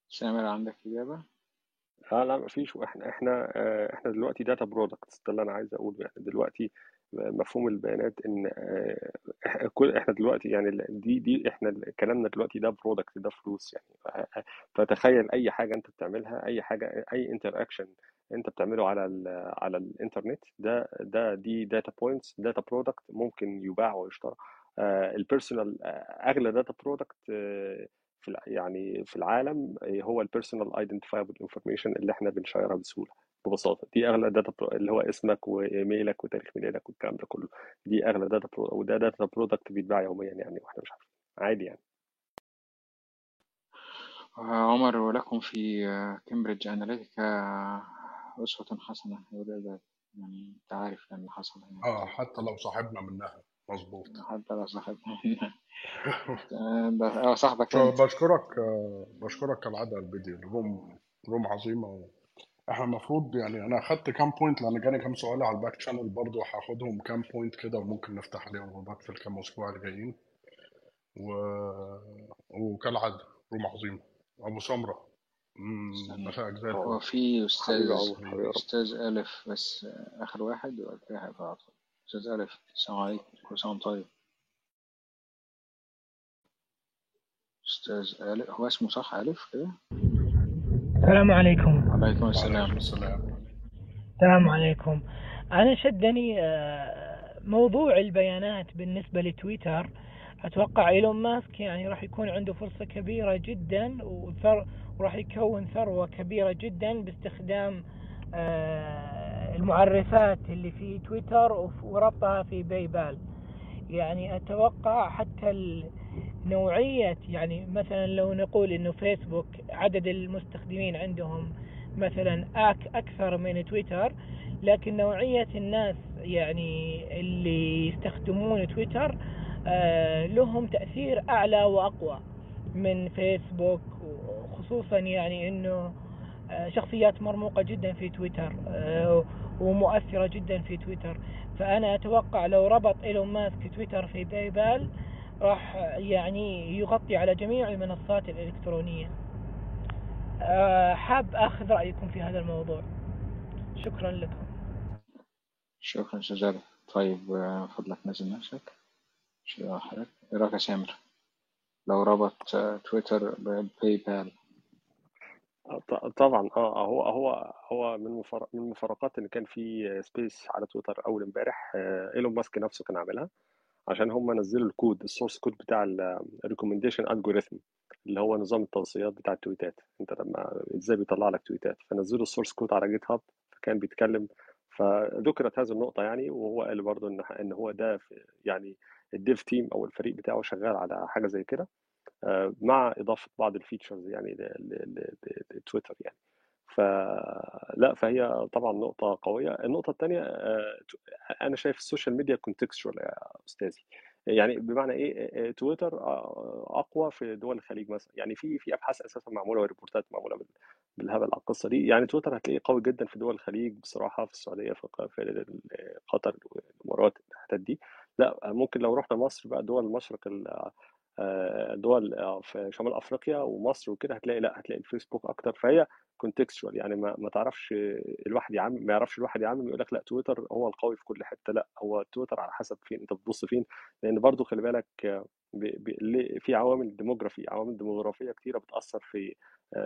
سامر عندك إجابة؟ آه لا مفيش. وإحنا إحنا آه، إحنا دلوقتي data products ده اللي أنا عايز أقوله. يعني دلوقتي مفهوم البيانات إن آه، كل إحنا دلوقتي يعني دي دي إحنا كلامنا دلوقتي ده product ده فلوس يعني. فتخيل أي حاجة أنت بتعملها أي حاجة أي interaction أنت بتعمله على ال على الانترنت ده ده دي data points data product ممكن يباع ويشترى. ال personal أغلى data product في يعني في العالم آه، هو ال personal identifiable information اللي إحنا بنشيرها بسهولة. ببساطة دي أغلى data اللي هو اسمك وإيميلك وتاريخ ميلادك والكلام ده كله دي أغلى data pro... وده data product بيتباع يوميا يعني وإحنا مش عارفين عادي يعني. عمر ولكم في كامبريدج أناليتيكا أسوة حسنة. يقول ده يعني أنت عارف يعني اللي حصل هناك. آه حتى لو صاحبنا منها. مظبوط. حتى لو صاحبنا ده آه صاحبك بشكرك آه، بشكرك كالعاده يا الفيديو. room room عظيمة إحنا المفروض يعني أنا اخدت كام point لأن جاني كام سؤال على ال back channel برضو هاخدهم كام point كده وممكن نفتح عليهم رومات في الكام أسبوع الجايين و... وكالعادة room عظيمه أبو سمرة. مساء زي هو في رب أستاذ ألف بس آخر واحد وبعد كده هيبقى عطل. أستاذ ألف السلام عليكم. كل سنة وأنت طيب. أستاذ ألف هو اسمه صح ألف كده؟ السلام عليكم. وعليكم السلام. السلام. عليكم. أنا شدني آه، موضوع البيانات بالنسبة لتويتر. أتوقع إيلون ماسك يعني راح يكون عنده فرصة كبيرة جدا وثر وراح يكون ثروة كبيرة جدا باستخدام آه، المعرفات اللي في تويتر وربطها في بايبال. يعني أتوقع حتى نوعية يعني مثلا لو نقول إنه فيسبوك عدد المستخدمين عندهم مثلا أك أكثر من تويتر لكن نوعية الناس يعني اللي يستخدمون تويتر آه، لهم تأثير أعلى وأقوى من فيسبوك وخصوصا يعني إنه آه، شخصيات مرموقة جدا في تويتر آه، ومؤثرة جدا في تويتر. فأنا أتوقع لو ربط إيلون ماسك تويتر في بايبال راح يعني يغطي على جميع المنصات الإلكترونية. حاب أخذ رأيكم في هذا الموضوع. شكرا لكم. شكرا ألف طيب آه، فضلك نزل نفسك. شو حضرتك إيه رأيك يا سامر؟ لو ربط آه، تويتر ب PayPal ط- طبعا آه هو هو هو من مفر- من المفارقات ان كان في space على تويتر أول امبارح آه، إيلون ماسك نفسه كان عاملها عشان هم نزلوا الكود ال source code بتاع ال recommendation algorithm اللي هو نظام التوصيات بتاع التويتات. انت لما إزاي بيطلع لك تويتات؟ فنزلوا ال source code على GitHub فكان بيتكلم. فذكرت هذه النقطة يعني وهو قال برضه إن إن هو ده يعني ال dev team أو الفريق بتاعه شغال على حاجة زي كده آه، مع إضافة بعض ال features يعني لتويتر يعني. فلا فهي طبعا نقطة قوية. النقطة الثانية أنا شايف ال social media contextual يا أستاذي. يعني بمعنى إيه؟ تويتر أقوى في دول الخليج مثلا. يعني في في أبحاث أساسا معمولة وريبورتات معمولة بال- بالهبل على القصة دي. يعني تويتر هتلاقيه قوي جدا في دول الخليج بصراحة في السعودية في قطر والامارات الحتت دي. لأ ممكن لو رحنا مصر بقى دول المشرق ال- دول في شمال أفريقيا ومصر وكده هتلاقي لأ هتلاقي الفيسبوك أكتر. فهي contextual يعني ما, ما تعرفش الواحد يعمم ما يعرفش الواحد يعمم يقول لك لا تويتر هو القوي في كل حتة لا هو تويتر على حسب فين انت بتبص فين لأن برضو خلي بالك في عوامل ديموغرافي عوامل ديموغرافية كتيرة بتأثر في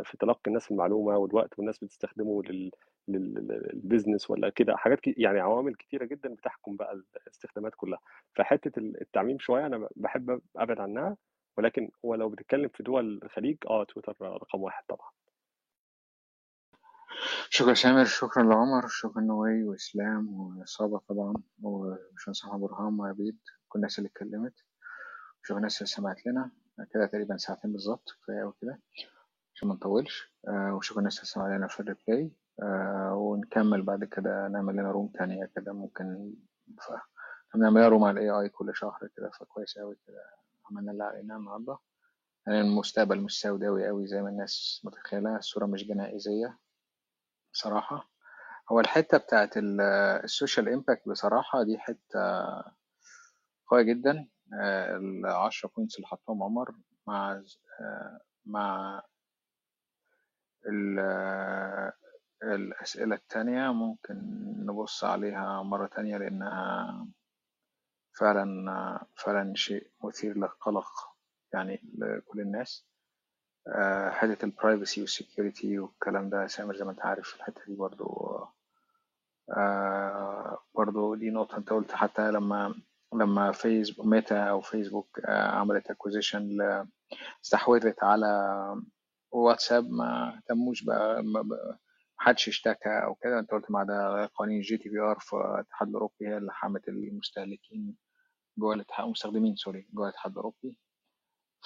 في تلقي الناس المعلومة والوقت والناس بتستخدمه لل لل- لل business ولا كده حاجات يعني عوامل كتيرة جدا بتحكم بقى الاستخدامات كلها. فحتة التعميم شوية أنا بحب أبعد عنها ولكن هو لو بتتكلم في دول الخليج آه تويتر رقم واحد طبعا. شكرا سامر شكرا لعمر شكرا نوي وإسلام وصبا طبعا وباشمهندس أحمد برهان وعبيد كل الناس اللي اتكلمت. شكرا الناس اللي سمعت لنا. كده تقريبا ساعتين بالظبط كفاية أوي كده عشان ما نطولش. آه، وشكرا الناس اللي سمعت لنا في ال replay آه، ونكمل بعد كده نعمل لنا room تانية كده ممكن ف... لنا room على ال AI كل شهر كده فكويس أوي كده. عملنا اللي علينا النهاردة. يعني المستقبل مش سوداوي أوي زي ما الناس متخيلة الصورة مش جنائزية. بصراحة. هو الحتة بتاعت ال- social impact بصراحة دي حتة قوية جدا. آه، العشرة points اللي حطهم عمر مع آه، مع ال- آه، الأسئلة التانية ممكن نبص عليها مرة تانية لأنها فعلا فعلا شيء مثير للقلق يعني لكل الناس. آه، حتة ال privacy وال security والكلام ده. سامر زي ما انت عارف الحتة دي برضو آه، برضو دي نقطة انت قلت حتى لما لما فيسبوك ميتا أو فيسبوك آه، عملت acquisition استحوذت على واتساب ما اهتموش بقى ما محدش اشتكى أو كده. انت قلت مع ده قوانين GDPR في الاتحاد الأوروبي هي اللي حمت المستهلكين جوه الاتحاد المستخدمين sorry جوه الاتحاد الأوروبي.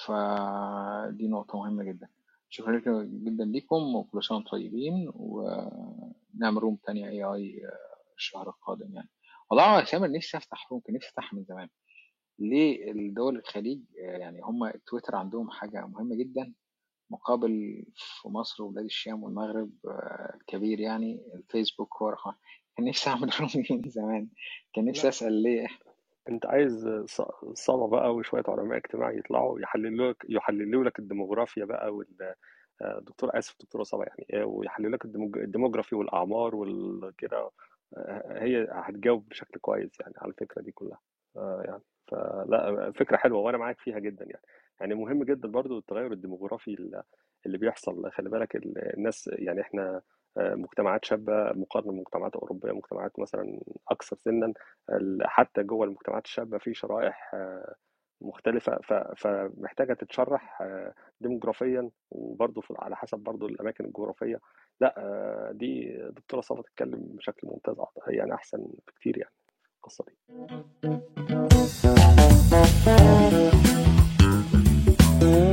فدي نقطة مهمة جدا. شكرا لكم جدا ليكم وكل سنة وأنتم طيبين ونعمل room تانية AI الشهر القادم يعني. والله يا سامر نفسي أفتح room كان نفسي افتحها من زمان. ليه؟ الدول الخليج آه، يعني هم تويتر عندهم حاجة مهمة جدا. مقابل في مصر وبلاد الشام والمغرب آه، كبير يعني. الفيسبوك هو رقم كان نفسي أعمل room من زمان. كان نفسي أسأل ليه. انت عايز صبا بقى وشوية علماء اجتماع يطلعوا يحللوا لك يحللوا لك الديموغرافيا بقى وال آه، دكتور آسف دكتوره صبا يعني آه، ويحللوا لك الديموغرافي والأعمار والكده آه، هي هتجاوب بشكل كويس يعني على الفكرة دي كلها. يعني فلا فكرة حلوة وأنا معاك فيها جدا يعني. يعني مهم جدا برضو التغير الديموغرافي اللي بيحصل. خلي بالك ال- الناس يعني إحنا مجتمعات شابة مقارنة بمجتمعات أوروبية مجتمعات مثلا أكثر سنا حتى جوه المجتمعات الشابة في شرائح آه، مختلفة فمحتاجة تتشرح آه، ديموغرافيا وبرضه على حسب برضه الأماكن الجغرافية لا آه، دي دكتورة صفا تتكلم بشكل ممتاز. يعني أحسن بكتير يعني القصة دي